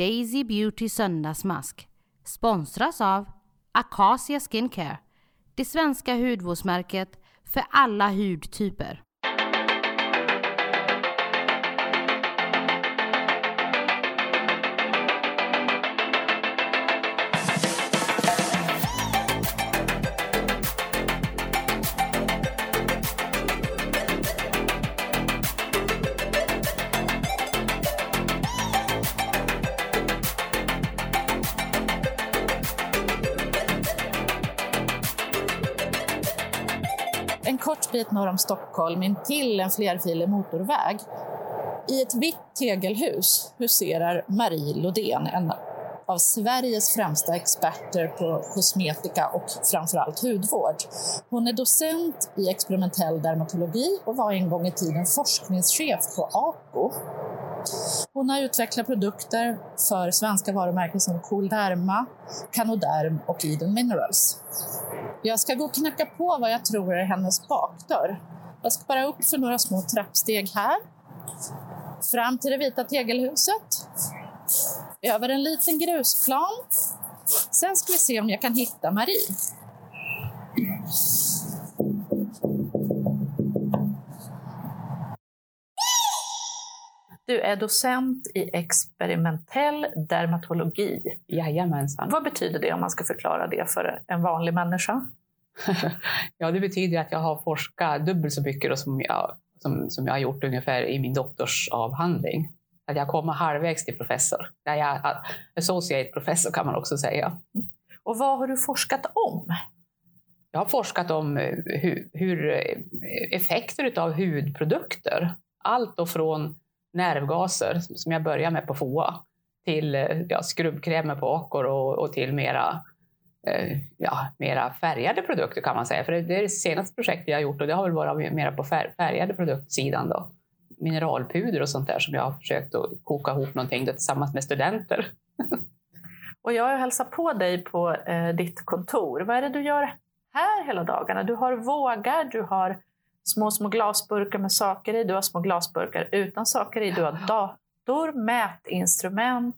Daisy Beauty söndagsmask sponsras av Acacia Skincare, det svenska hudvårdsmärket för alla hudtyper. Norr om Stockholm intill en flerfilig motorväg. I ett vitt tegelhus huserar Marie Lodén, en av Sveriges främsta experter på kosmetika och framförallt hudvård. Hon är docent i experimentell dermatologi och var en gång i tiden forskningschef på ACO. Hon har utvecklat produkter för svenska varumärken som Coolderma, Canoderm och Eden Minerals. Jag ska gå och knacka på vad jag tror är hennes bakdörr. Jag ska bara upp för några små trappsteg här. Fram till det vita tegelhuset. Över en liten grusplan. Sen ska vi se om jag kan hitta Marie. Du är docent i experimentell dermatologi. Jajamensan. Vad betyder det om man ska förklara det för en vanlig människa? ja, det betyder att jag har forskat dubbelt så mycket som, jag, som, som jag har gjort ungefär i min doktorsavhandling. Att jag kommer halvvägs till professor. Jag, associate professor kan man också säga. Och vad har du forskat om? Jag har forskat om hur, hur effekter av hudprodukter, allt då från nervgaser, som jag börjar med på FOA, till eh, ja, skrubbkrämer på Accor och, och till mera, eh, ja, mera färgade produkter kan man säga. För det, det är det senaste projektet jag har gjort och det har väl varit mera på fär, färgade produktsidan. Då. Mineralpuder och sånt där som jag har försökt att koka ihop någonting då, tillsammans med studenter. och jag har hälsat på dig på eh, ditt kontor. Vad är det du gör här hela dagarna? Du har vågar, du har små, små glasburkar med saker i, du har små glasburkar utan saker i, du har dator, mätinstrument,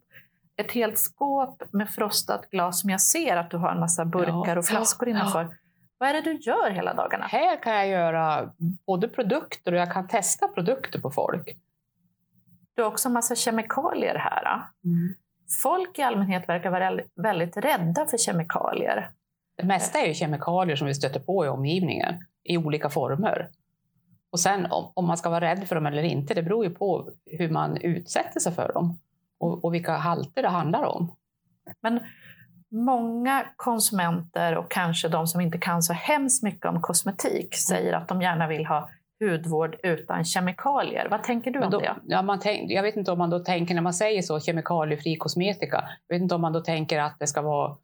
ett helt skåp med frostat glas som jag ser att du har en massa burkar och flaskor innanför. Vad är det du gör hela dagarna? Här kan jag göra både produkter och jag kan testa produkter på folk. Du har också en massa kemikalier här. Mm. Folk i allmänhet verkar vara väldigt rädda för kemikalier. Det mesta är ju kemikalier som vi stöter på i omgivningen i olika former. Och sen om, om, man ska vara rädd för dem eller inte, det beror ju på hur man utsätter sig för dem och, och vilka halter det handlar om. Men många konsumenter och kanske de som inte kan så hemskt mycket om kosmetik säger att de gärna vill ha hudvård utan kemikalier. Vad tänker du om då, det? Ja, man tänk, jag vet inte om man då tänker, när man säger så, kemikaliefri kosmetika, jag vet inte om man då tänker att det ska vara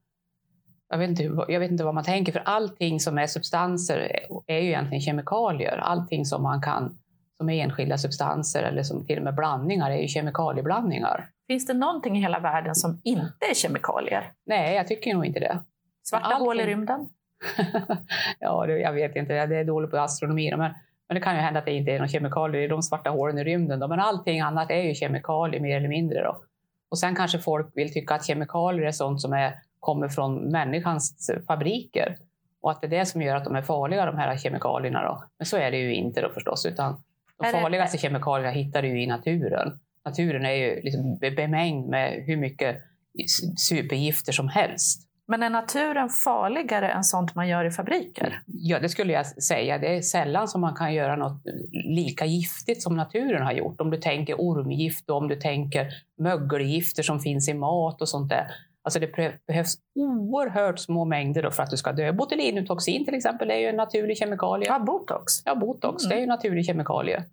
jag vet, inte, jag vet inte vad man tänker, för allting som är substanser är ju egentligen kemikalier. Allting som man kan, som är enskilda substanser eller som till och med blandningar, är ju kemikalieblandningar. Finns det någonting i hela världen som inte är kemikalier? Nej, jag tycker nog inte det. Svarta allting... hål i rymden? ja, det, jag vet inte, det är dåligt på astronomi. Men, men det kan ju hända att det inte är några kemikalier i de svarta hålen i rymden. Då. Men allting annat är ju kemikalier mer eller mindre. Då. Och sen kanske folk vill tycka att kemikalier är sånt som är kommer från människans fabriker. Och att det är det som gör att de är farliga, de här kemikalierna. Då. Men så är det ju inte då förstås, utan de farligaste kemikalierna hittar du i naturen. Naturen är ju liksom bemängd med hur mycket supergifter som helst. Men är naturen farligare än sånt man gör i fabriker? Ja, det skulle jag säga. Det är sällan som man kan göra något lika giftigt som naturen har gjort. Om du tänker ormgift och om du tänker mögelgifter som finns i mat och sånt där. Alltså det behövs oerhört små mängder för att du ska dö. Botulinumtoxin till exempel är ju en naturlig kemikalie. Ja, botox. Ja, botox. Mm. Det är ju en naturlig kemikalie.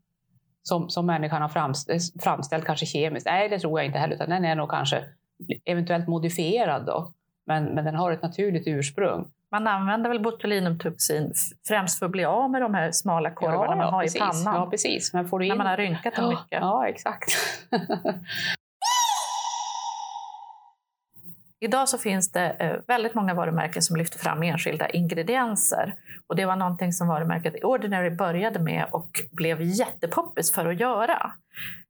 Som, som människan har framställt, framställt, kanske kemiskt. Nej, det tror jag inte heller. Utan den är nog kanske eventuellt modifierad då. Men, men den har ett naturligt ursprung. Man använder väl botulinumtoxin främst för att bli av med de här smala korvarna ja, man har precis. i pannan. Ja, precis. Men får du in... När man har rynkat dem mycket. Ja, exakt. Idag så finns det eh, väldigt många varumärken som lyfter fram enskilda ingredienser. Och det var någonting som varumärket Ordinary började med och blev jättepoppis för att göra.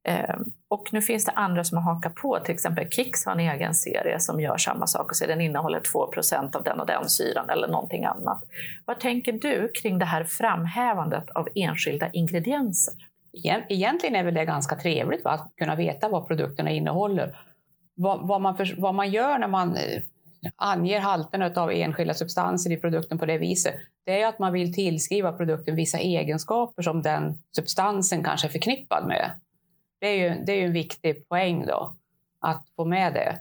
Ehm, och nu finns det andra som har hakat på, till exempel Kicks har en egen serie som gör samma sak och säger den innehåller 2% av den och den syran eller någonting annat. Vad tänker du kring det här framhävandet av enskilda ingredienser? Egentligen är väl det ganska trevligt va? att kunna veta vad produkterna innehåller vad, vad, man för, vad man gör när man eh, anger halterna av enskilda substanser i produkten på det viset, det är att man vill tillskriva produkten vissa egenskaper som den substansen kanske är förknippad med. Det är ju, det är ju en viktig poäng då, att få med det.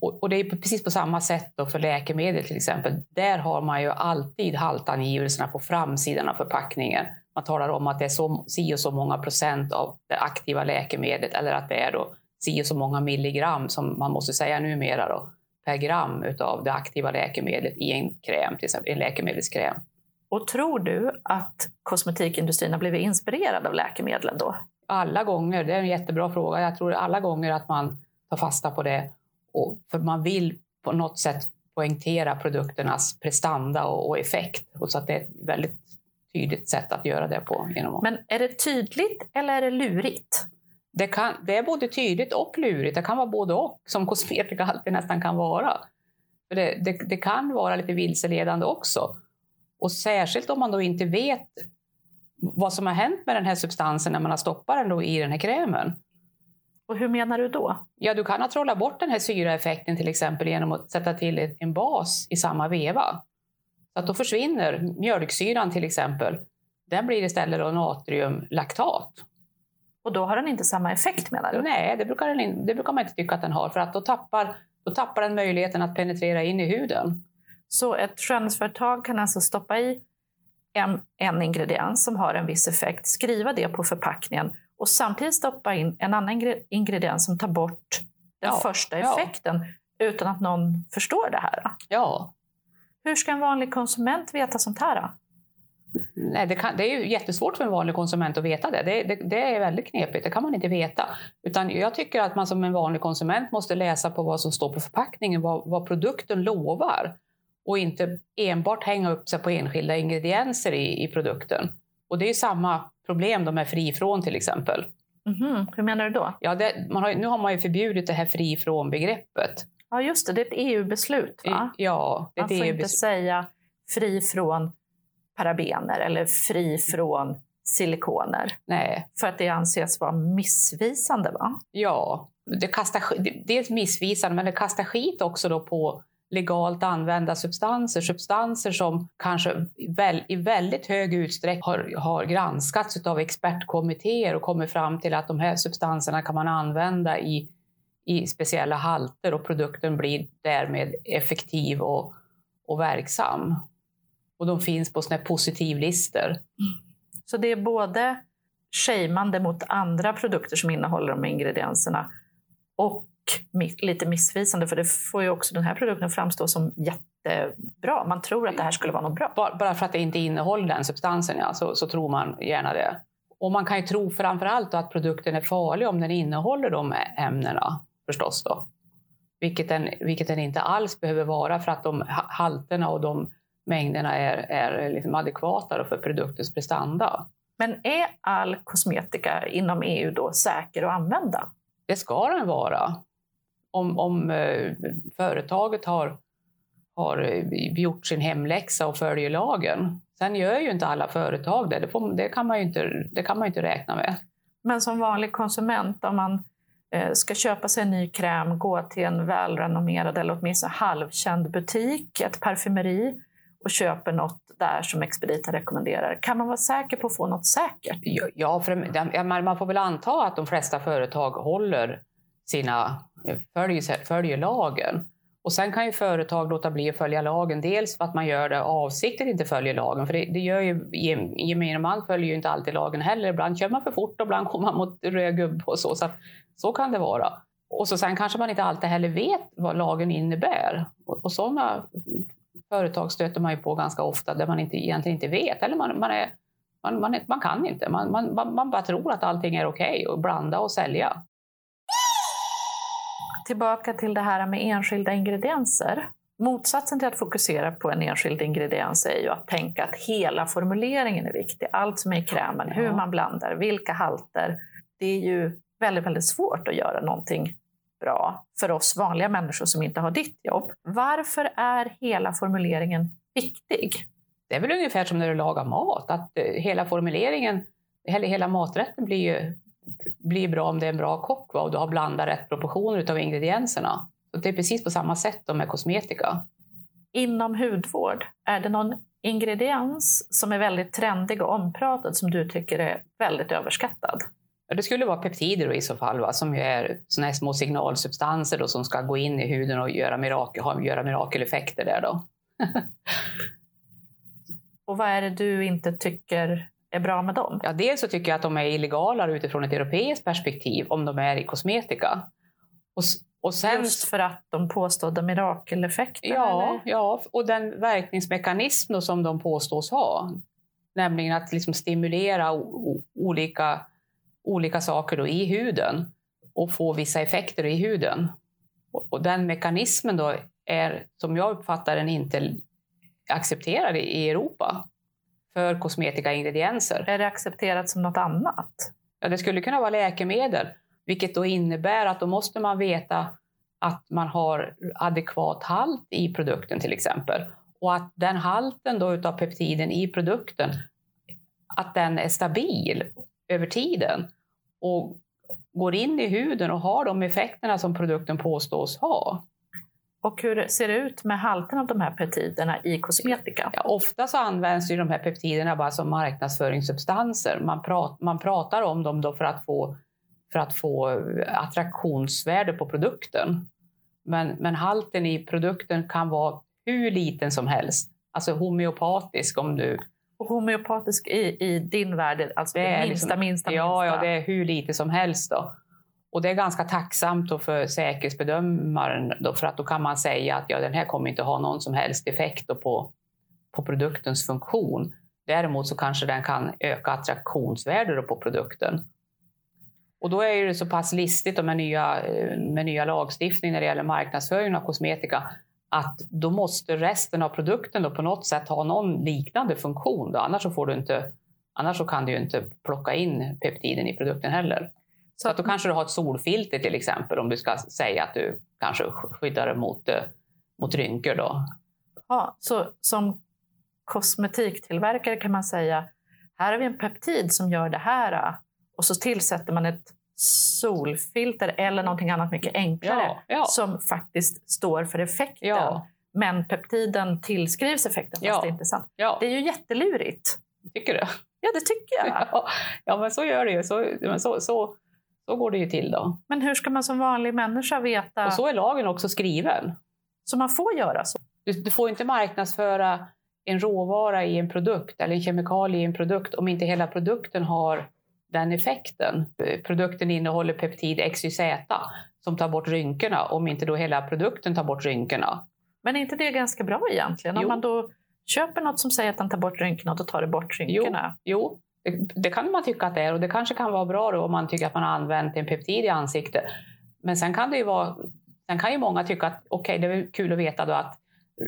Och, och det är precis på samma sätt då för läkemedel till exempel. Där har man ju alltid haltangivelserna på framsidan av förpackningen. Man talar om att det är så, si och så många procent av det aktiva läkemedlet eller att det är då si så många milligram som man måste säga numera då, per gram av det aktiva läkemedlet i en kräm, till exempel en läkemedelskräm. Och tror du att kosmetikindustrin har blivit inspirerad av läkemedlen då? Alla gånger, det är en jättebra fråga. Jag tror alla gånger att man tar fasta på det. Och för man vill på något sätt poängtera produkternas prestanda och, och effekt. Och så att det är ett väldigt tydligt sätt att göra det på. Genom Men är det tydligt eller är det lurigt? Det, kan, det är både tydligt och lurigt. Det kan vara både och, som kosmetika alltid nästan kan vara. För det, det, det, kan vara lite vilseledande också. Och särskilt om man då inte vet vad som har hänt med den här substansen när man har stoppat den då i den här krämen. Och hur menar du då? Ja, du kan ha trollat bort den här syraeffekten till exempel genom att sätta till en bas i samma veva. Så att då försvinner mjölksyran till exempel. Den blir istället då natriumlaktat. Och då har den inte samma effekt menar du? Nej, det brukar, den, det brukar man inte tycka att den har för att då tappar, då tappar den möjligheten att penetrera in i huden. Så ett skönhetsföretag kan alltså stoppa i en, en ingrediens som har en viss effekt, skriva det på förpackningen och samtidigt stoppa in en annan ingrediens som tar bort den ja, första effekten ja. utan att någon förstår det här. Ja. Hur ska en vanlig konsument veta sånt här? Nej, det, kan, det, är ju jättesvårt för en vanlig konsument att veta det. Det, det. det, är väldigt knepigt, det kan man inte veta. Utan jag tycker att man som en vanlig konsument måste läsa på vad som står på förpackningen, vad, vad produkten lovar. Och inte enbart hänga upp sig på enskilda ingredienser i, i produkten. Och det är samma problem då med fri från till exempel. Mm -hmm. Hur menar du då? Ja, det, har, nu har man ju förbjudit det här fri från-begreppet. Ja, just det. Det är ett EU-beslut, va? Ja, det är Man får inte säga fri från parabener eller fri från silikoner. Nej. För att det anses vara missvisande va? Ja, det kastar, dels missvisande men det kastar skit också då på legalt använda substanser. Substanser som kanske väl, i väldigt hög utsträckning har, har granskats av expertkommittéer och kommit fram till att de här substanserna kan man använda i, i speciella halter och produkten blir därmed effektiv och, och verksam. Och de finns på såna positivlistor. Mm. Så det är både shameande mot andra produkter som innehåller de ingredienserna och lite missvisande för det får ju också den här produkten framstå som jättebra. Man tror att det här skulle vara något bra. Bara för att det inte innehåller den substansen ja, så, så tror man gärna det. Och man kan ju tro framför allt att produkten är farlig om den innehåller de ämnena förstås. Då. Vilket, den, vilket den inte alls behöver vara för att de halterna och de mängderna är, är liksom adekvata för produktens prestanda. Men är all kosmetika inom EU då säker att använda? Det ska den vara. Om, om eh, företaget har, har eh, gjort sin hemläxa och följer lagen. Sen gör ju inte alla företag det. Det, får, det, kan, man ju inte, det kan man inte räkna med. Men som vanlig konsument, om man eh, ska köpa sig en ny kräm, gå till en välrenommerad eller åtminstone halvkänd butik, ett parfymeri och köper något där som expediten rekommenderar. Kan man vara säker på att få något säkert? Ja, för man får väl anta att de flesta företag håller sina, eh, följer, följer lagen. Och sen kan ju företag låta bli att följa lagen. Dels för att man gör det avsiktligt inte följer lagen. För det, det gör ju gemene man följer ju inte alltid lagen heller. Ibland kör man för fort och ibland kommer man mot röd gubbe och så. Så, så kan det vara. Och så sen kanske man inte alltid heller vet vad lagen innebär. Och, och sådana företag stöter man ju på ganska ofta där man inte, egentligen inte vet. Eller man, man, är, man, man, man kan inte. Man, man, man bara tror att allting är okej okay och blanda och sälja. Tillbaka till det här med enskilda ingredienser. Motsatsen till att fokusera på en enskild ingrediens är ju att tänka att hela formuleringen är viktig. Allt som är i krämen, hur man blandar, vilka halter. Det är ju väldigt, väldigt svårt att göra någonting bra för oss vanliga människor som inte har ditt jobb. Varför är hela formuleringen viktig? Det är väl ungefär som när du lagar mat, att eh, hela formuleringen, hela maträtten blir ju blir bra om det är en bra kock va? och du har blandat rätt proportioner av ingredienserna. Så det är precis på samma sätt med kosmetika. Inom hudvård, är det någon ingrediens som är väldigt trendig och ompratad som du tycker är väldigt överskattad? Ja, Det skulle vara peptider i så fall, va? som ju är såna här små signalsubstanser då, som ska gå in i huden och göra, mirakel, ha, göra mirakeleffekter där. Då. Och vad är det du inte tycker är bra med dem? Ja, dels så tycker jag att de är illegala utifrån ett europeiskt perspektiv, om de är i kosmetika. Och, och sen, Just för att de påstådda mirakeleffekterna? ja, eller? ja, och den verkningsmekanism som de påstås ha, nämligen att liksom stimulera olika, olika saker då i huden och få vissa effekter i huden. Och, och den mekanismen då är, som jag uppfattar den, inte accepterad i- Europa för kosmetikaingredienser. Är det accepterat som något annat? Ja, det skulle kunna vara läkemedel, vilket då innebär att då måste man veta att man har adekvat halt i produkten till exempel. Och att den halten då utav peptiden i produkten, att den är stabil över tiden och går in i huden och har de effekterna som produkten påstås ha. Och hur ser det ut med halten av de här peptiderna i kosmetika? Ja, ofta så används ju de här peptiderna bara som marknadsföringssubstanser. Man, prat, man pratar om dem då för att få, för att få attraktionsvärde på produkten. Men, men halten i produkten kan vara hur liten som helst. Alltså homeopatisk om du... Och homeopatisk i, i din värld, alltså det, Det minsta, liksom- minsta, Ja, minsta? ja, det är hur lite som helst. Då. Och det är ganska tacksamt då för säkerhetsbedömaren då, för att då kan man säga att ja, den här kommer inte ha någon som helst effekt på, på produktens funktion. Däremot så kanske den kan öka attraktionsvärdet på produkten. Och då är det så pass listigt med nya, eh, med nya lagstiftning när det gäller marknadsföring av kosmetika att då måste resten av produkten då på något sätt ha någon liknande funktion. Då. Annars, så får du inte, annars så kan du ju inte plocka in peptiden i produkten heller. Så att då kanske du har ett solfilter till exempel om du ska säga att du kanske skyddar mot, eh, mot rynkor. Då. Ja, så som kosmetiktillverkare kan man säga, här har vi en peptid som gör det här. Och så tillsätter man ett solfilter eller någonting annat mycket enklare Ja, ja. som faktiskt står för effekten. Ja. Men peptiden tillskrivs effekten fast det är inte sant. Det är ju jättelurigt. tycker du? Ja, det tycker jag. Ja, men så gör det ju. Så, så, så, så går det ju till då. Men hur ska man som vanlig människa veta? Och så är lagen också skriven. Så man får göra så? Du, du får inte marknadsföra en råvara i en produkt eller en kemikalie i en produkt om inte hela produkten har den effekten. Produkten innehåller peptid XYZ som tar bort rynkorna om inte då hela produkten tar bort rynkorna. Men är inte det ganska bra egentligen? Om Jo. man då köper något som säger att den tar bort rynkorna, då tar det bort rynkorna. Jo, det, det kan man tycka att det är och det kanske kan vara bra då om man tycker att man har använt en peptid i ansiktet. Men sen kan det ju vara, sen kan ju många tycka att okej, det är kul att veta då att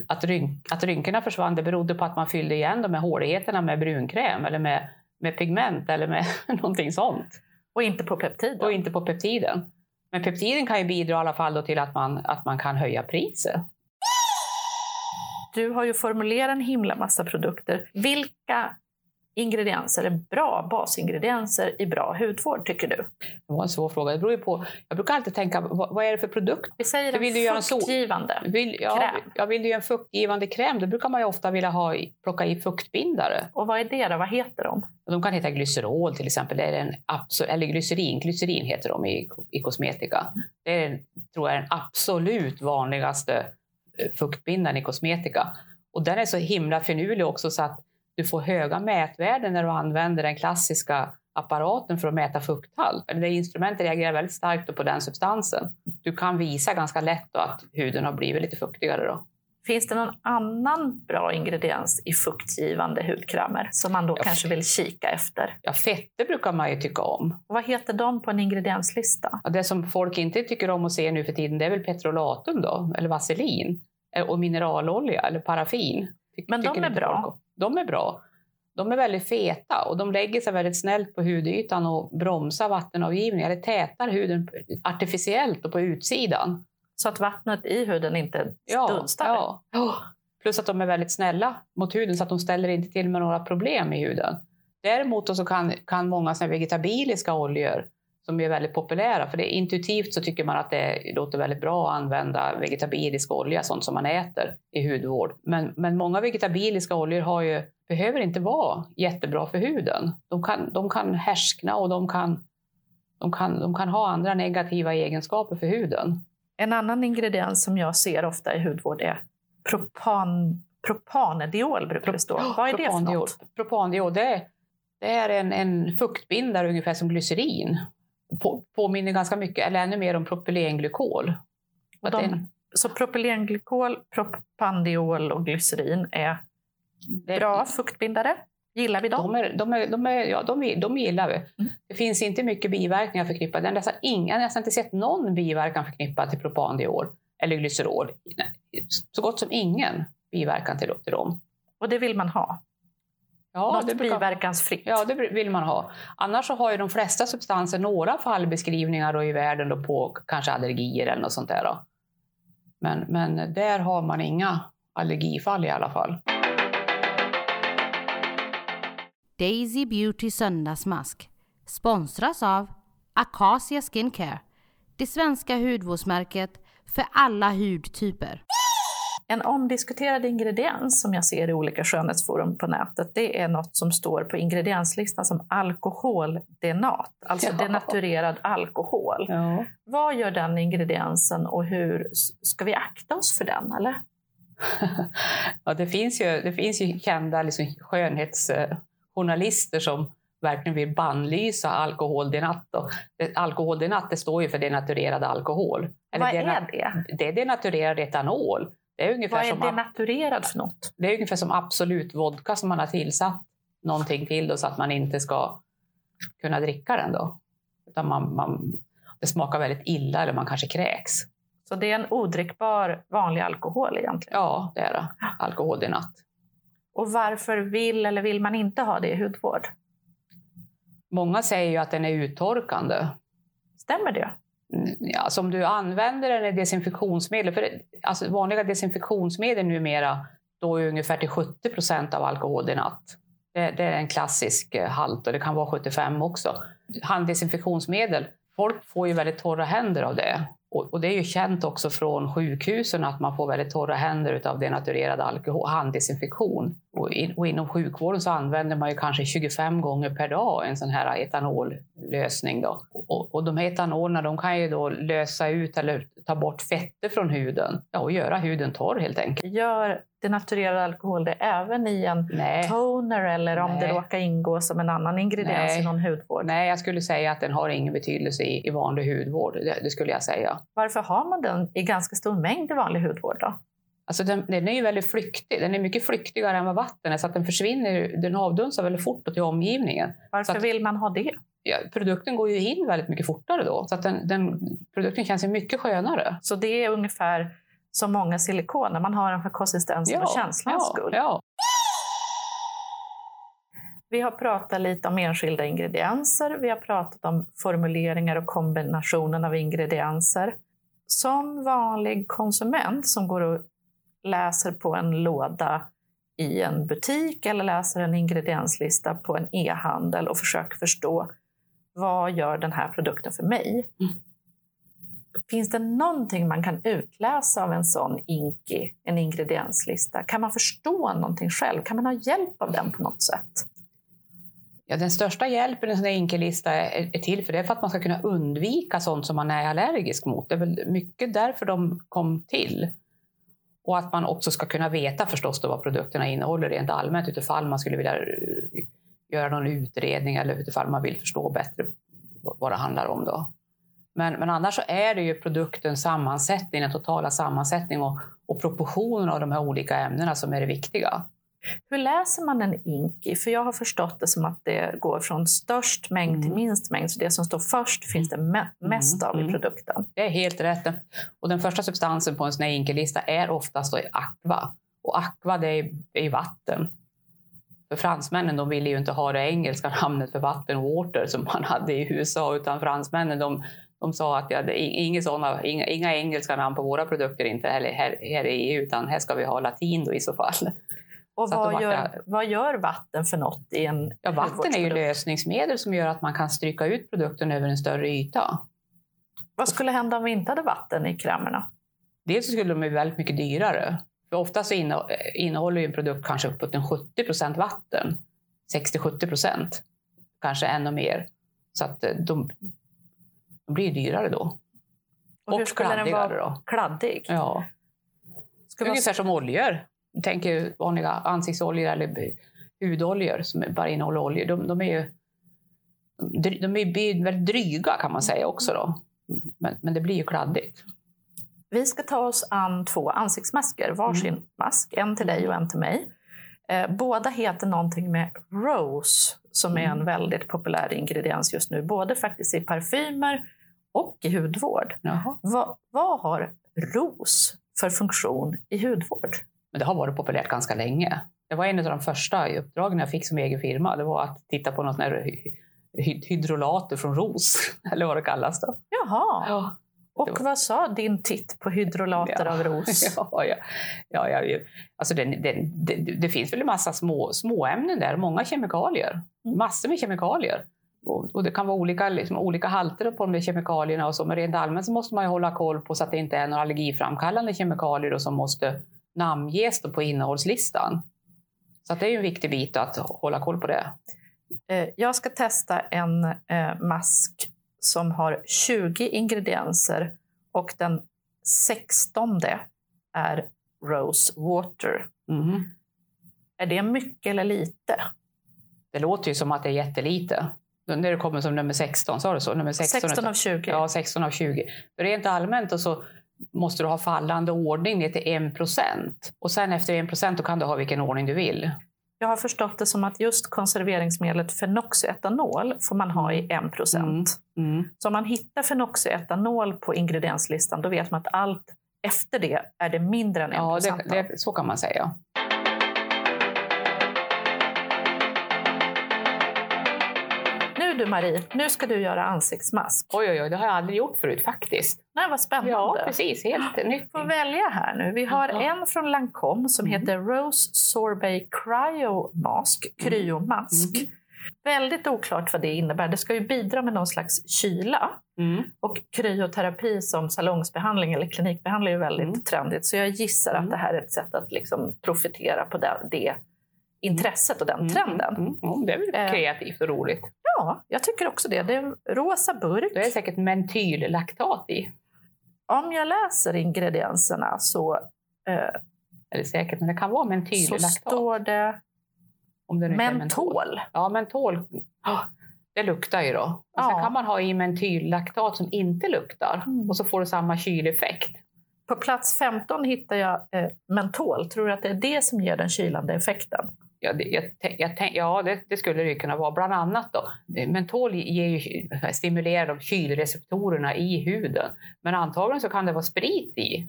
att, ryn, att rynkorna försvann, det berodde på att man fyllde igen de här håligheterna med brunkräm eller med, med pigment eller med någonting sånt. Och inte på peptiden. Och inte på peptiden. Men peptiden kan ju bidra i alla fall till att man, att man kan höja priset. Du har ju formulerat en himla massa produkter. Vilka ingredienser är bra basingredienser i bra hudvård tycker du? Det var en svår fråga. Det beror ju på, jag brukar alltid tänka, vad, vad är det för produkt? Vi säger Du vill en en sol- fuktgivande. Vill, ja, Kräm. Jag vill ju en fuktgivande kräm. Då brukar man ju ofta vilja ha, plocka i fuktbindare. Och vad är det då? Vad heter de? De kan heta glycerol till exempel. Det är en eller glycerin. Glycerin heter de i, i kosmetika. Det är, tror jag, den absolut vanligaste eh, fuktbindaren i kosmetika. Och den är så himla finurlig också så att du får höga mätvärden när du använder den klassiska apparaten för att mäta fukthalt. Det instrumentet reagerar väldigt starkt på den substansen. Du kan visa ganska lätt att huden har blivit lite fuktigare. Då. Finns det någon annan bra ingrediens i fuktgivande hudkrämer som man då Ja, kanske vill kika efter? Ja, fetter brukar man ju tycka om. Vad heter de på en ingredienslista? Ja, det som folk inte tycker om att se nu för tiden det är väl petrolatum då, eller vaselin. Eh, Och mineralolja eller paraffin. Ty- Men de är bra. folk. De är bra. De är väldigt feta och de lägger sig väldigt snällt på hudytan och bromsar vattenavgivning, eller tätar huden artificiellt och på utsidan. Så att vattnet i huden inte dunstar? Ja, ja. Plus att de är väldigt snälla mot huden så att de ställer inte till med några problem i huden. Däremot så kan, kan många vegetabiliska oljor som är väldigt populära, för det intuitivt så tycker man att det låter väldigt bra att använda vegetabilisk olja, sånt som man äter i hudvård. Men, men många vegetabiliska oljor har ju, behöver inte vara jättebra för huden. De kan, de kan härskna och de kan, de, kan, de kan ha andra negativa egenskaper för huden. En annan ingrediens som jag ser ofta i hudvård är propan, propanediol. Brukar det stå. Vad är det för Propandiol. något? Propandiol, det är, det är en, en fuktbindare ungefär som glycerin. På, påminner ganska mycket, eller ännu mer om propylenglykol. De, en- så propylenglykol, propandiol och glycerin är det- bra fuktbindare. Gillar vi dem? De, är, de, är, de, är, ja, de, de gillar vi. Mm. Det finns inte mycket biverkningar förknippade. Jag har nästan, ingen, jag har nästan inte sett någon biverkan förknippad till propandiol eller glycerol. Så gott som ingen biverkan till, till dem. Och det vill man ha. Ja, Något det brukar- biverkansfritt. Ja, det vill man ha. Annars så har ju de flesta substanser några fallbeskrivningar då i världen då på kanske allergier eller något sånt där. Då. Men, men där har man inga allergifall i alla fall. Daisy Beauty söndagsmask sponsras av Acacia Skincare, det svenska hudvårdsmärket för alla hudtyper. En omdiskuterad ingrediens som jag ser i olika skönhetsforum på nätet, det är något som står på ingredienslistan som alkoholdenat, alltså Ja. denaturerad alkohol. Ja. Vad gör den ingrediensen och hur ska vi akta oss för den? Eller? ja, det, finns ju, det finns ju kända liksom, skönhetsjournalister som verkligen vill bannlysa alkoholdenat. Alkoholdenat det står ju för denaturerad alkohol. Eller Vad är det? Det är denaturerad etanol. Det är ungefär Vad är som denaturerad för något? Det är ungefär som absolut vodka som man har tillsatt någonting till då, så att man inte ska kunna dricka den. Då. Utan man, man, det smakar väldigt illa eller man kanske kräks. Så det är en odrickbar vanlig alkohol egentligen. Ja, det är det. Alkoholdenat. Och varför vill eller vill man inte ha det i hudvård? Många säger ju att den är uttorkande. Stämmer det? Mm, Ja, alltså om du använder den i desinfektionsmedel, för alltså vanliga desinfektionsmedel numera då är ungefär till 70 procent av alkoholdenat. Det, det är en klassisk eh, halt och det kan vara 75 också. Handdesinfektionsmedel, folk får ju väldigt torra händer av det. Och, det är ju känt också från sjukhusen att man får väldigt torra händer av denaturerad alkohol, handdesinfektion. Och, in, och inom sjukvården så använder man ju kanske 25 gånger per dag en sån här etanollösning. Då. Och, och de här etanolerna de kan ju då lösa ut eller ta bort fetter från huden ja, och göra huden torr helt enkelt. Gör denaturerad alkohol det även i en Nej. toner eller om det Nej. råkar ingå som en annan ingrediens Nej. i någon hudvård? Nej, jag skulle säga att den har ingen betydelse i, i vanlig hudvård. Det, det skulle jag säga. Varför har man den i ganska stor mängd i vanlig hudvård då? Alltså den, den är ju väldigt flyktig. Den är mycket flyktigare än vad vatten är, så att den försvinner. Den avdunstar väldigt fort till omgivningen. Varför att- vill man ha det? Ja, produkten går ju in väldigt mycket fortare då, så att den, den, produkten känns ju mycket skönare. Så det är ungefär som många silikoner, man har den för konsistensen och känslans ja, skull. ja. Vi har pratat lite om enskilda ingredienser, vi har pratat om formuleringar och kombinationen av ingredienser. Som vanlig konsument som går och läser på en låda i en butik eller läser en ingredienslista på en e-handel och försöker förstå vad gör den här produkten för mig? Mm. Finns det någonting man kan utläsa av en sån inki, en ingredienslista? Kan man förstå någonting själv? Kan man ha hjälp av den på något sätt? Ja, den största hjälpen i en sån här enkelista är, är till för det är för att man ska kunna undvika sånt som man är allergisk mot. Det är väl mycket därför de kom till. Och att man också ska kunna veta förstås då vad produkterna innehåller rent allmänt utifall man skulle vilja eh, göra någon utredning eller utifall man vill förstå bättre vad det handlar om. Då. Men, men annars så är det ju produktens sammansättning, den totala sammansättning och, och proportionen av de här olika ämnena som är det viktiga. Hur läser man en INKI? För jag har förstått det som att det går från störst mängd mm. till minst mängd. Så det som står först finns det me mest av mm. i produkten. Det är helt rätt. Och den första substansen på en sån här INKI-lista är oftast då aqua. Och aqua det är, är vatten. För fransmännen de ville ju inte ha det engelska namnet för vatten, water, som man hade i USA, utan fransmännen de, de sa att ja, det inga, såna, inga, inga engelska namn på våra produkter inte heller här, här i EU, utan här ska vi ha latin i så fall. Och vad gör, vad gör vatten för något i en ja, Vatten är ju lösningsmedel som gör att man kan stryka ut produkten över en större yta. Vad skulle hända om vi inte hade vatten i krämerna? Dels skulle de bli väldigt mycket dyrare. För ofta så innehåller en produkt kanske uppåt 70 procent vatten. 60-70 procent. Kanske ännu mer. Så att eh, de blir dyrare då. Och, och hur skulle den vara då. kladdig? Ja. Ska Ungefär som oljor. Tänk vanliga ansiktsoljor eller hudoljor som bara innehåller oljor. De, de är ju de är väldigt dryga kan man säga också. Då. Men, men det blir ju kladdigt. Vi ska ta oss an två ansiktsmasker, varsin mm. mask. En till dig och en till mig. Eh, båda heter någonting med rose, som är en mm. väldigt populär ingrediens just nu. Både faktiskt i parfymer och i hudvård. Va, vad har ros för funktion i hudvård? Men det har varit populärt ganska länge. Det var en av de första uppdragen jag fick som egen firma. Det var att titta på något hydrolater från ros, eller vad det kallas. Då. Jaha. Ja. Och var... vad sa din titt på hydrolater ja. av ros? Ja, ja, ja, ja. Alltså det, det, det, det, finns väl en massa små, småämnen där, många kemikalier. Mm. Massor med kemikalier. Och, och det kan vara olika, liksom, olika halter på de där kemikalierna och så, men rent allmänt så måste man ju hålla koll på så att det inte är några allergiframkallande kemikalier då, som måste namnges på innehållslistan. Så det är en viktig bit att hålla koll på det. Eh, jag ska testa en eh, mask som har 20 ingredienser och den 16 är rose water. Mm. Är det mycket eller lite? Det låter ju som att det är jättelite. När det kommer som nummer 16, sa du så? Nummer 16, 16 av 20. Ja, 16 av 20. Rent allmänt och så måste du ha fallande ordning ner till 1 procent. Och sen efter 1 procent kan du ha vilken ordning du vill. Jag har förstått det som att just konserveringsmedlet fenoxietanol får man ha i 1 procent. Mm. Mm. Så om man hittar fenoxietanol på ingredienslistan då vet man att allt efter det är det mindre än 1 procent. Ja, det, det, så kan man säga. Du Marie, nu ska du göra ansiktsmask. Oj, oj, oj, det har jag aldrig gjort förut faktiskt. Nej, vad spännande. Ja, precis. Helt nytt. får välja här nu. Vi har mm. en från Lancome som mm. heter Rose Sorbet Cryo Mask, mm. kryomask. Mm. Väldigt oklart vad det innebär. Det ska ju bidra med någon slags kyla. Mm. Och kryoterapi som salongsbehandling eller klinikbehandling är väldigt mm. trendigt. Så jag gissar att det här är ett sätt att liksom profitera på det, det intresset och den mm, trenden. Mm, mm, det är väl eh, kreativt och roligt. Ja, jag tycker också det. Det är en rosa burk. Det är säkert mentyllaktat i. Om jag läser ingredienserna så... Eh, är det säkert, men det kan vara mentyllaktat. Så står det, Om det mentol. mentol. Ja, mentol. Det luktar ju då. Och ja. Sen kan man ha i mentyllaktat som inte luktar mm. och så får du samma kyleffekt. På plats 15 hittar jag eh, mentol. Tror du att det är det som ger den kylande effekten? Ja, det, jag, jag, ja det, det, skulle det kunna vara. Bland annat då. Mentol ger ju, stimulerar de kylreceptorerna i huden. Men antagligen så kan det vara sprit i.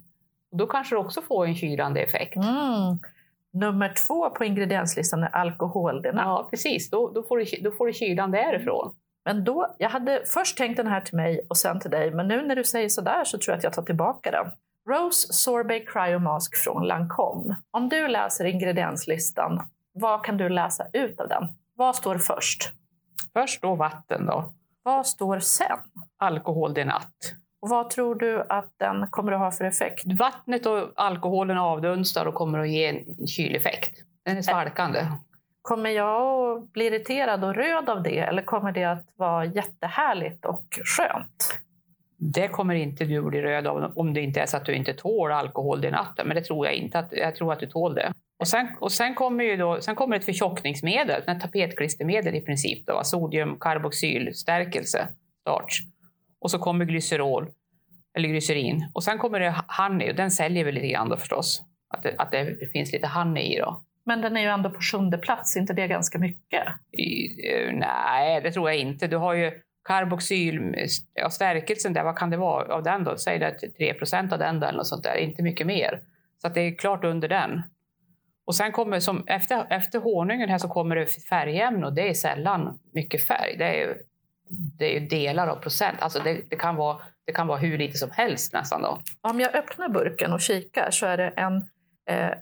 Och då kanske det också får en kylande effekt. Mm. Nummer två på ingredienslistan är alkoholdenat. Ja, precis. Då, då, får du, då får du kylan därifrån. Men då, jag hade först tänkt den här till mig och sen till dig, men nu när du säger sådär så tror jag att jag tar tillbaka den. Rose Sorbet Cryomask från Lancome. Om du läser ingredienslistan vad kan du läsa ut av den? Vad står först? Först då vatten. då. Vad står sen? Alkoholdenat. Och vad tror du att den kommer att ha för effekt? Vattnet och alkoholen avdunstar och kommer att ge en kyleffekt. Den är svalkande. Kommer jag att bli irriterad och röd av det eller kommer det att vara jättehärligt och skönt? Det kommer inte du bli röd av om det inte är så att du inte tål alkohol i natten. Men det tror jag inte. Att, jag tror att du tål det. Och sen, och sen kommer ju då, sen kommer ett förtjockningsmedel, ett tapetklistermedel i princip. Då, sodiumkarboxylstärkelse, starch. Och så kommer glycerol, eller glycerin. Och sen kommer det honey, och den säljer vi lite grann då förstås. Att det, att det finns lite honey i då. Men den är ju ändå på sjunde plats, inte det ganska mycket? I, eh, nej, det tror jag inte. Du har ju karboxyl, ja, stärkelsen där, vad kan det vara av den då? Säg det 3 av den då, eller något sånt där, inte mycket mer. Så att det är klart under den. Och sen kommer, som efter, efter honungen här så kommer det färgämne och det är sällan mycket färg. Det är, det är delar av procent. Alltså det, det, kan vara, det kan vara hur lite som helst nästan. Då. Om jag öppnar burken och kikar så är det en eh,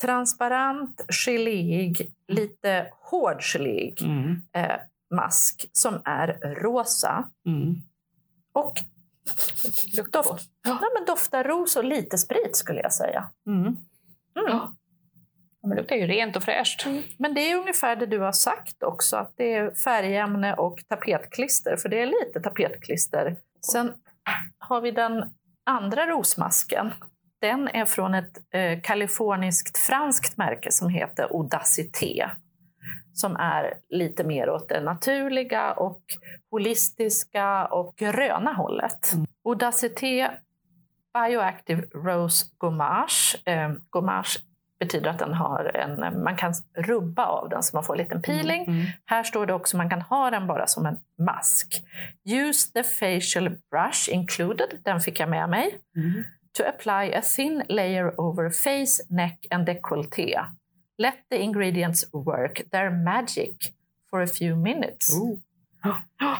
transparent, geléig, lite hård geléig Mm. eh, mask som är rosa. Mm. Och doft, ja. men doftar ros och lite sprit skulle jag säga. Mm. Mm. Ja. Men det luktar ju rent och fräscht. Men det är ungefär det du har sagt också, att det är färgämne och tapetklister, för det är lite tapetklister. Sen har vi den andra rosmasken. Den är från ett eh, kaliforniskt franskt märke som heter Audacité. Som är lite mer åt det naturliga och holistiska och gröna hållet. Audacité Bioactive Rose Gommage. Eh, gommage betyder att den har en, man kan rubba av den så man får en liten peeling. Mm. Här står det också att man kan ha den bara som en mask. Use the facial brush included, den fick jag med mig. Mm. To apply a thin layer over face, neck and décolleté. Let the ingredients work their magic for a few minutes. Oh.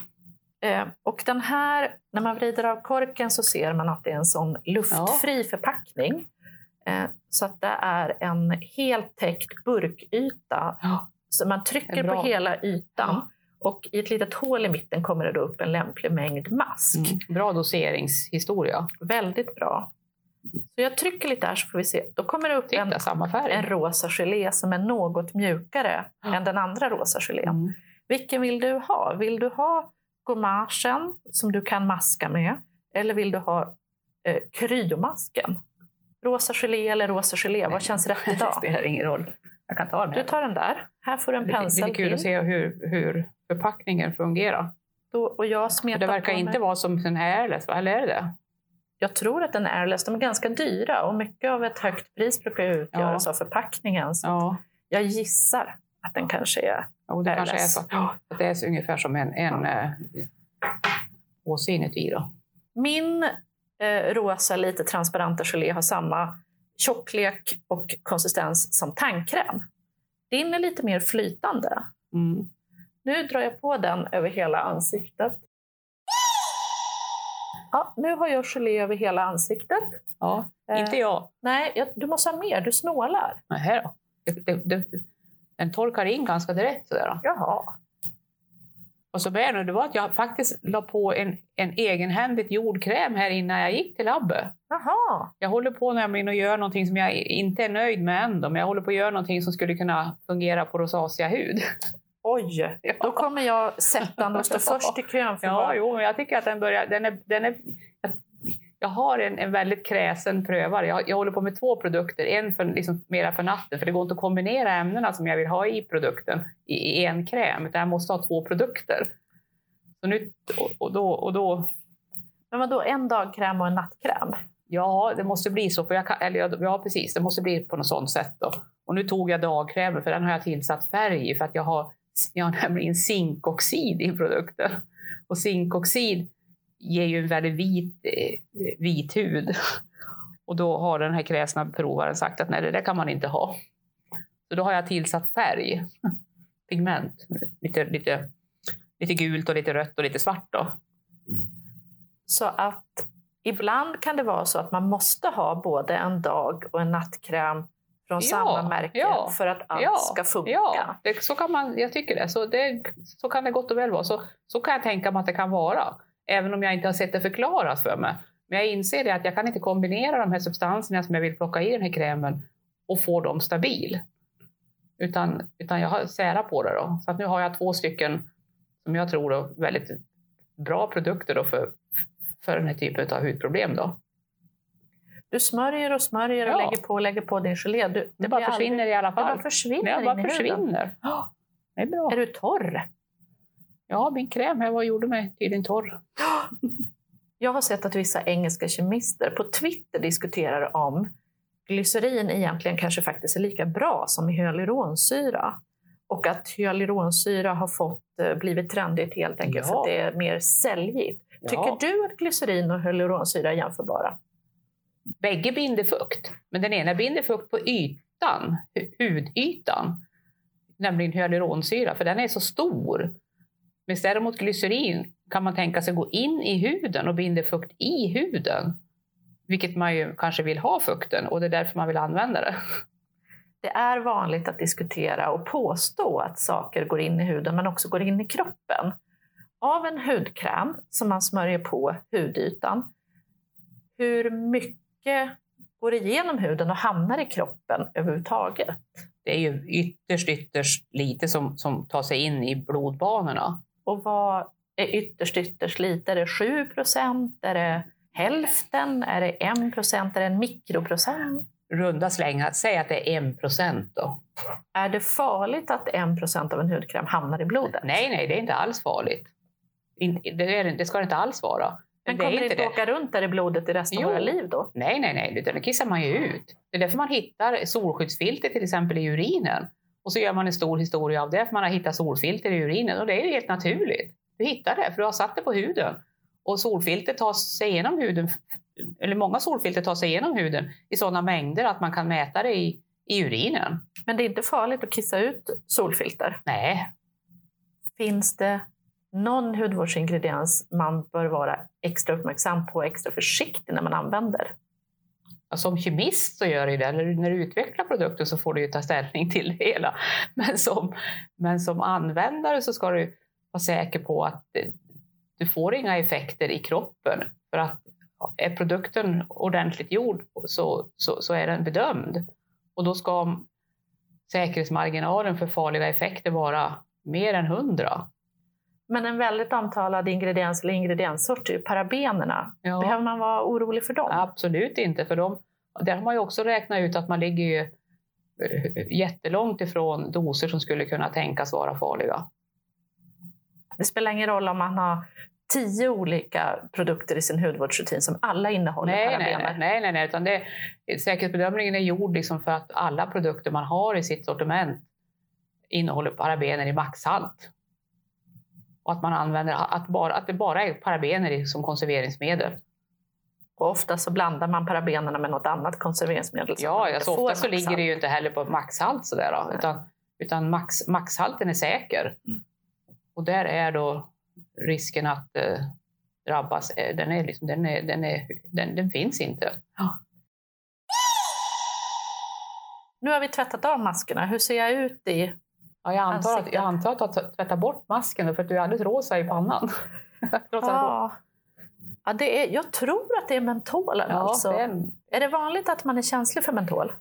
Eh, och den här, när man vrider av korken så ser man att det är en sån luftfri förpackning. Eh, så att det är en helt täckt burkyta. Ja. Så man trycker En på hela ytan. Ja. Och i ett litet hål i mitten kommer det då upp en lämplig mängd mask. Mm. Bra doseringshistoria. Väldigt bra. Så jag trycker lite här så får vi se. Då kommer det upp en, Titta, färg. en rosa gelé som är något mjukare Ja. än den andra rosa gelén. Mm. Vilken vill du ha? Vill du ha gommagen som du kan maska med? Eller vill du ha eh, kryomasken? Rosa gelé eller rosa gelé? Vad känns rätt Det idag? spelar ingen roll. Jag kan ta den Du här. tar den där. Här får du en Det är pensel kul att till. se hur, hur förpackningen fungerar. Då, och jag smetar det verkar inte vara som här airless, va? eller är det det? Jag tror att den är airless. De är ganska dyra och mycket av ett högt pris brukar utgöras Ja. av förpackningen. Så Ja, jag gissar att den kanske är och det kanske är Airless. så. Ja, att det är så ungefär som en, en eh, påse inuti. Då. Min eh, rosa, lite transparenta gelé har samma tjocklek och konsistens som tandkräm. Din är lite mer flytande. Mm. Nu drar jag på den över hela ansiktet. Ja, nu har jag gelé över hela ansiktet. Ja, Eh, inte jag. Nej, jag, du måste ha mer. Du snålar. Nej, då. Det, det, det, den torkar in ganska direkt. Sådär. Jaha. Och så bär det, var att jag faktiskt la på en, en egenhändigt gjord kräm här innan jag gick till labbet. Jaha. Jag håller på nämligen och gör någonting som jag inte är nöjd med än. då, Men jag håller på att göra någonting som skulle kunna fungera på rosacea hud. Oj, då kommer jag sättande och stå först i kön för Ja, vad- jo, men jag tycker att den börjar... Den är, den är, jag, har en, en väldigt kräsen prövare. Jag, jag håller på med två produkter. En för, liksom, mera för natten, för det går inte att kombinera ämnena som jag vill ha i produkten i, i en kräm. Utan jag måste ha två produkter. Så nu, och, och, då, och då... Men vadå, en dagkräm och en nattkräm? Ja, det måste bli så. För jag kan, eller, ja, precis. Det måste bli på något sånt sätt. Då. Och nu tog jag dagkrämen, för den har jag tillsatt färg i. För att jag har, jag har nämligen zinkoxid i produkten. Och zinkoxid ger ju en väldigt vit, eh, vit hud. Och då har den här kräsna provaren sagt att nej, det där kan man inte ha. Så då har jag tillsatt färg, pigment, lite, lite, lite gult och lite rött och lite svart. Då. Så att ibland kan det vara så att man måste ha både en dag och en nattkräm från Ja, samma märke ja, för att allt ja, ska funka. Ja, det, så kan man, jag tycker det. Så, det. så kan det gott och väl vara. Så, så kan jag tänka mig att det kan vara. Även om jag inte har sett det förklarat för mig. Men jag inser det att jag kan inte kombinera de här substanserna som jag vill plocka i den här krämen och få dem stabil. Utan, utan jag har särat på det. Då. Så att nu har jag två stycken som jag tror är väldigt bra produkter då för, för den här typen av hudproblem. Då. Du smörjer och smörjer och Ja. lägger på och lägger på din gelé. Du, Det bara blir försvinner aldrig- i alla Det bara fall. försvinner Det bara försvinner. Det är bra. Är du torr? Ja, min kräm här var gjorde mig tydligen torr. Jag har sett att vissa engelska kemister på Twitter diskuterar om glycerin egentligen kanske faktiskt är lika bra som hyaluronsyra. Och att hyaluronsyra har fått eh, blivit trendigt helt enkelt Ja. för att det är mer säljigt. Tycker du att glycerin och hyaluronsyra är jämförbara? Bägge binder fukt, men den ena binder fukt på ytan, hu- hudytan, nämligen hyaluronsyra, för den är så stor. Men däremot glycerin kan man tänka sig gå in i huden och binder fukt i huden, vilket man ju kanske vill ha fukten och det är därför man vill använda det. Det är vanligt att diskutera och påstå att saker går in i huden men också går in i kroppen. Av en hudkräm som man smörjer på hudytan, hur mycket går igenom huden och hamnar i kroppen överhuvudtaget? Det är ju ytterst, ytterst lite som, som tar sig in i blodbanorna. Och vad är ytterst, ytterst lite? Är det 7 procent? Är det hälften? Är det 1 procent? Är det en mikroprocent? Runda slängar, säg att det är en procent då. Är det farligt att 1 procent av en hudkräm hamnar i blodet? Nej, nej, det är inte alls farligt. Det, är, det ska det inte alls vara. Men det kommer det inte inte åka runt där i blodet i resten Jo. av våra liv då? Nej, nej, nej, utan det kissar man ju ut. Det är därför man hittar solskyddsfilter till exempel i urinen. Och så gör man en stor historia av det, för man har hittat solfilter i urinen. Och det är ju helt naturligt. Du hittar det, för du har satt det på huden. Och solfilter tar sig igenom huden, eller många solfilter tar sig igenom huden i sådana mängder att man kan mäta det i, i urinen. Men det är inte farligt att kissa ut solfilter. Nej, Finns det någon hudvårdsingrediens man bör vara extra uppmärksam på och extra försiktig när man använder? Alltså, som kemist så gör du ju det. Eller när du utvecklar produkten så får du ju ta ställning till det hela. Men som, men som användare så ska du vara säker på att eh, du får inga effekter i kroppen. För att är produkten ordentligt gjord så, så, så är den bedömd. Och då ska säkerhetsmarginalen för farliga effekter vara mer än 100. Men en väldigt omtalad ingrediens eller ingredienssort är ju parabenerna. Ja. Behöver man vara orolig för dem? Absolut inte, för de, där har man ju också räknat ut att man ligger ju eh, jättelångt ifrån doser som skulle kunna tänkas vara farliga. Det spelar ingen roll om man har tio olika produkter i sin hudvårdsrutin som alla innehåller nej, parabener. nej, nej, nej, nej, utan det, säkerhetsbedömningen är gjord liksom för att alla produkter man har i sitt sortiment innehåller parabener i maxhalt. Och att man använder att, bara, att det bara är parabener som konserveringsmedel. Och ofta så blandar man parabenerna med något annat konserveringsmedel. Ja, alltså ofta så ligger det ju inte heller på maxhalt sådär, då, Nej. utan, utan max, maxhalten är säker. Mm. Och där är då risken att eh, drabbas, eh, den, är liksom, den, är, den, är, den, den finns inte. Nu har vi tvättat av maskerna. Hur ser jag ut i... Ja, jag, antar att, jag antar att du har tvättat bort masken för att du är alldeles rosa i pannan. Ja. Ja, det är, jag tror att det är mentolen. ja, alltså. det, är- Är det vanligt att man är känslig för mentol?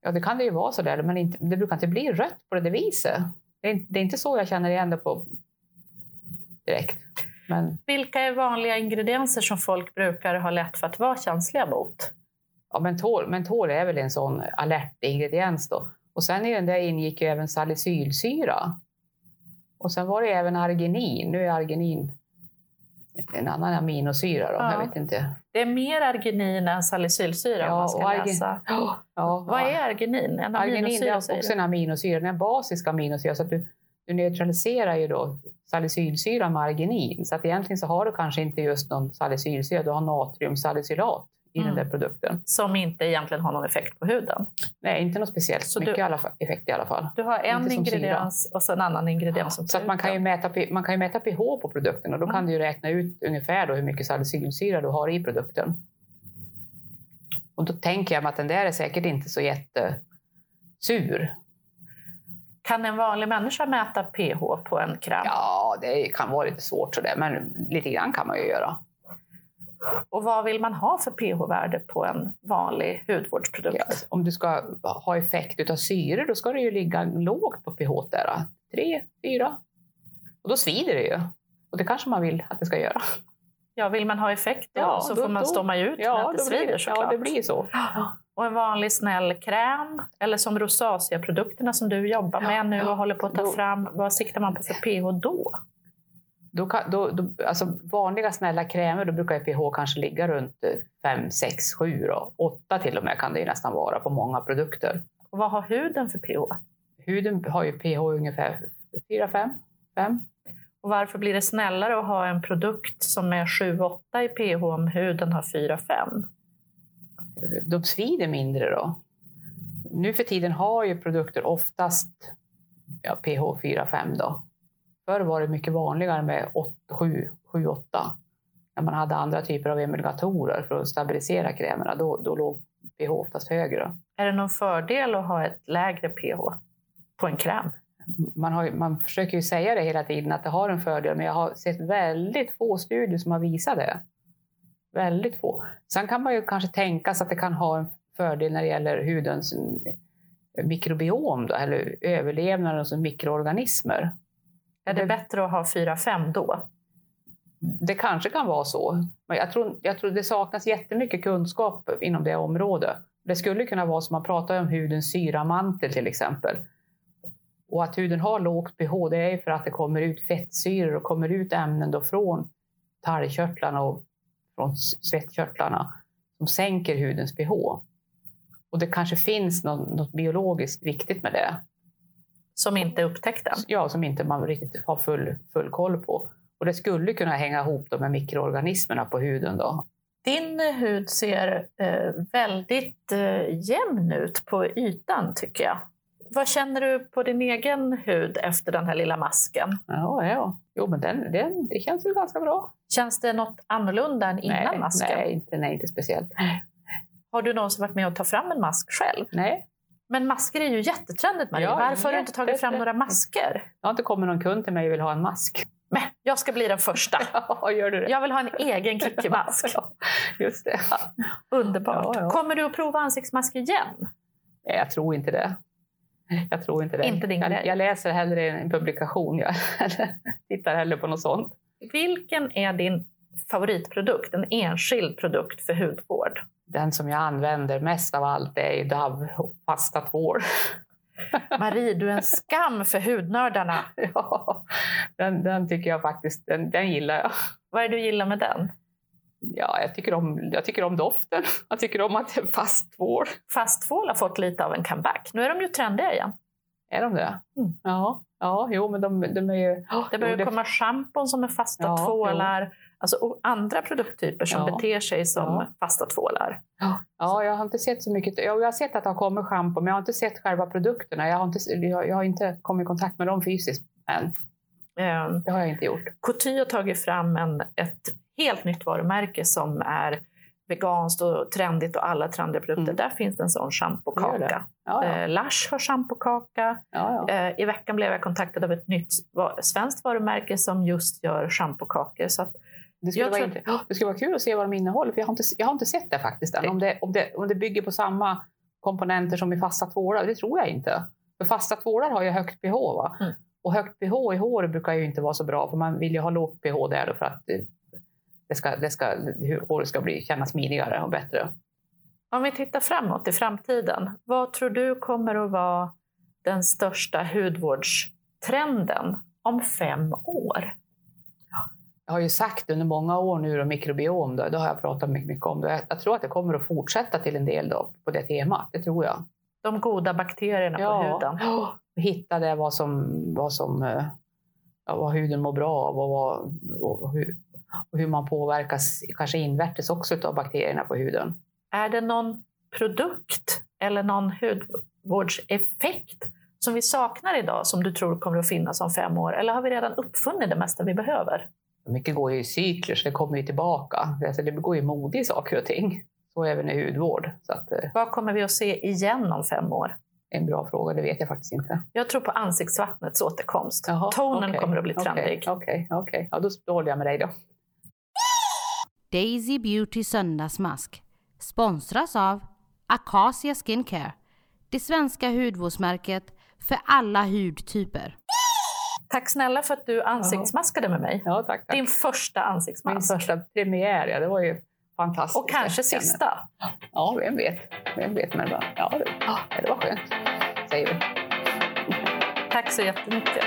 ja, det kan det ju vara så där, men inte, det brukar inte bli rött på det viset. Det är, det är inte så jag känner igen det på direkt. Men Vilka är vanliga ingredienser som folk brukar ha lätt för att vara känsliga mot? Ja, mentol, mentol är väl en sån alertingrediens då. Och sen i den där ingick ju även salicylsyra. Och sen var det även arginin. Nu är arginin en annan aminosyra då, Ja. jag vet inte. Det är mer arginin än salicylsyra Ja, man ska argin- läsa. Ja, ja, Vad är arginin? En arginin? Är också en aminosyra, en basisk aminosyra. Så att du, du neutraliserar ju då salicylsyra med arginin. Så att egentligen så har du kanske inte just någon salicylsyra, du har natriumsalicylat i Mm. den där produkten. Som inte egentligen har någon effekt på huden. Nej, inte något speciellt Så mycket du- i alla fall, effekt i alla fall. Du har en Inte ingrediens och så en annan ingrediens. som Så att man kan, ju mäta, man kan ju mäta pH på produkten och då kan Mm. du ju räkna ut ungefär då hur mycket salicylsyra du har i produkten. Och då tänker jag mig att den där är säkert inte så jättesur. Kan en vanlig människa mäta pH på en kräm? Ja, det kan vara lite svårt sådär, men lite grann kan man ju göra. Och vad vill man ha för pH-värde på en vanlig hudvårdsprodukt? Ja, om du ska ha effekt av syre, då ska det ju ligga lågt på pH där. då. Tre, fyra. Och då svider det ju. Och det kanske man vill att det ska göra. Ja, vill man ha effekt då, Ja, så då- får man stå ut med Ja, att det blir svider det, såklart. ja, det blir så. Och en vanlig snäll kräm, eller som rosacea-produkterna som du jobbar med Ja, nu och håller på att ta Då- fram. Vad siktar man på för pH då? Då kan, då, då, alltså vanliga snälla krämer, då brukar pH kanske ligga runt 5, 6, 7 och 8 till och med kan det ju nästan vara på många produkter. Och vad har huden för pH? Huden har ju pH ungefär 4, 5, 5. Och varför blir det snällare att ha en produkt som är 7-8 i pH om huden har 4-5? De svider mindre då. Nu för tiden har ju produkter oftast ja, pH 4-5 då. Förr var det mycket vanligare med 7-8. När man hade andra typer av emulgatorer för att stabilisera krämerna, då, då låg pH oftast högre. Är det någon fördel att ha ett lägre pH på en kräm? Man, har, man försöker ju säga det hela tiden att det har en fördel, men jag har sett väldigt få studier som har visat det. Väldigt få. Sen kan man ju kanske tänka sig att det kan ha en fördel när det gäller hudens mikrobiom, då, eller överlevnaden hos mikroorganismer. Är det bättre att ha 4-5 då? Det kanske kan vara så. Men jag tror, jag tror det saknas jättemycket kunskap inom det området. Det skulle kunna vara som man pratar om hudens syramantel till exempel. Och att huden har lågt pH, det är för att det kommer ut fettsyror och kommer ut ämnen då från talgkörtlarna och från svettkörtlarna som sänker hudens pH. Och det kanske finns något, något biologiskt viktigt med det. Som inte är upptäckt än? Ja, som inte man riktigt har full, full koll på. Och det skulle kunna hänga ihop med mikroorganismerna på huden. Då. Din hud ser eh, väldigt eh, jämn ut på ytan tycker jag. Vad känner du på din egen hud efter den här lilla masken? Ja, ja. Jo, men den, den, det känns ju ganska bra. Känns det något annorlunda än innan nej, masken? Nej inte, nej, inte speciellt. Har du någonsin varit med och ta fram en mask själv? Nej. Men masker är ju jättetrendigt Marie. Ja, Varför har du inte tagit fram några masker? Jag har inte kommit någon kund till mig och vill ha en mask. Men jag ska bli den första. Ja, gör du det? Jag vill ha en egen Kikki-mask. Ja, just det. Underbart. Ja, ja. Kommer du att prova ansiktsmask igen? Jag tror inte det. Jag tror inte det. Inte din jag, jag läser hellre en publikation. Jag tittar hellre på något sånt. Vilken är din favoritprodukt, en enskild produkt för hudvård? Den som jag använder mest av allt är Dove fasta tvål. Marie, du är en skam för hudnördarna. Ja, den, den tycker jag faktiskt, den, den gillar jag. Vad är det du gillar med den? Ja, jag tycker, om, jag tycker om doften. Jag tycker om att det är fast tvål. Fast tvål har fått lite av en comeback. Nu är de ju trendiga igen. Är de det? Mm. Ja, ja, jo, men de, de är ju... Det börjar jo, komma schampon som är fasta Ja, tvålar. Alltså och andra produkttyper som Ja. beter sig som Ja. fasta tvålar. Ja, jag har inte sett så mycket. Jag har sett att det har kommit schampo, men jag har inte sett själva produkterna. Jag har inte, jag, jag har inte kommit i kontakt med dem fysiskt än. Eh, Det har jag inte gjort. Coty har tagit fram en, ett helt nytt varumärke som är veganskt och trendigt och alla trendiga produkter. Mm. Där finns det en sån schampokaka. Ja, ja. Eh, Lush har schampokaka. ja, ja. Eh, I veckan blev jag kontaktad av ett nytt svenskt varumärke som just gör schampokakor. Så att, Det, skulle vara inte, det skulle vara kul att se vad de innehåller, för jag har inte, jag har inte sett det faktiskt än. Om det, om, det, om det bygger på samma komponenter som i fasta tvålar, det tror jag inte. För fasta tvålar har ju högt pH. Va? Mm. Och högt pH i håret brukar ju inte vara så bra, för man vill ju ha lågt pH där då för att eh, det ska, det ska, hur håret ska bli, kännas smidigare och bättre. om vi tittar framåt i framtiden, vad tror du kommer att vara den största hudvårdstrenden om fem år? Jag har ju sagt under många år nu om mikrobiom, då, det har jag pratat mycket, mycket om. Det. Jag, tror att det kommer att fortsätta till en del då, på det temat, det tror jag. De goda bakterierna på huden. Ja, hitta det vad som, vad som eh, ja, vad huden mår bra av och, vad, och, hur, och hur man påverkas kanske invärtes också av bakterierna på huden. Är det någon produkt eller någon hudvårdseffekt som vi saknar idag som du tror kommer att finnas om fem år? Eller har vi redan uppfunnit det mesta vi behöver? Mycket går ju i cykler så det kommer ju tillbaka. Alltså det går ju mode i saker och ting. Så även i hudvård. Så att, eh, Vad kommer vi att se igen om fem år? en bra fråga, det vet jag faktiskt inte. Jag tror på ansiktsvattnets återkomst. Jaha, Tonen okej, kommer att bli okej, trendig. Okej, okej. Ja, då, då håller jag med dig då. Daisy Beauty söndagsmask sponsras av Acacia Skincare, det svenska hudvårdsmärket för alla hudtyper. Tack snälla för att du ansiktsmaskade med mig. Ja, tack. tack. Din första Min ansiktsmask. första premiär, ja, det var ju fantastiskt. Och kanske sista. Ja, vem vet. Vem vet men bara, ja, det, ja, det var skönt, säger vi. Tack så jättemycket.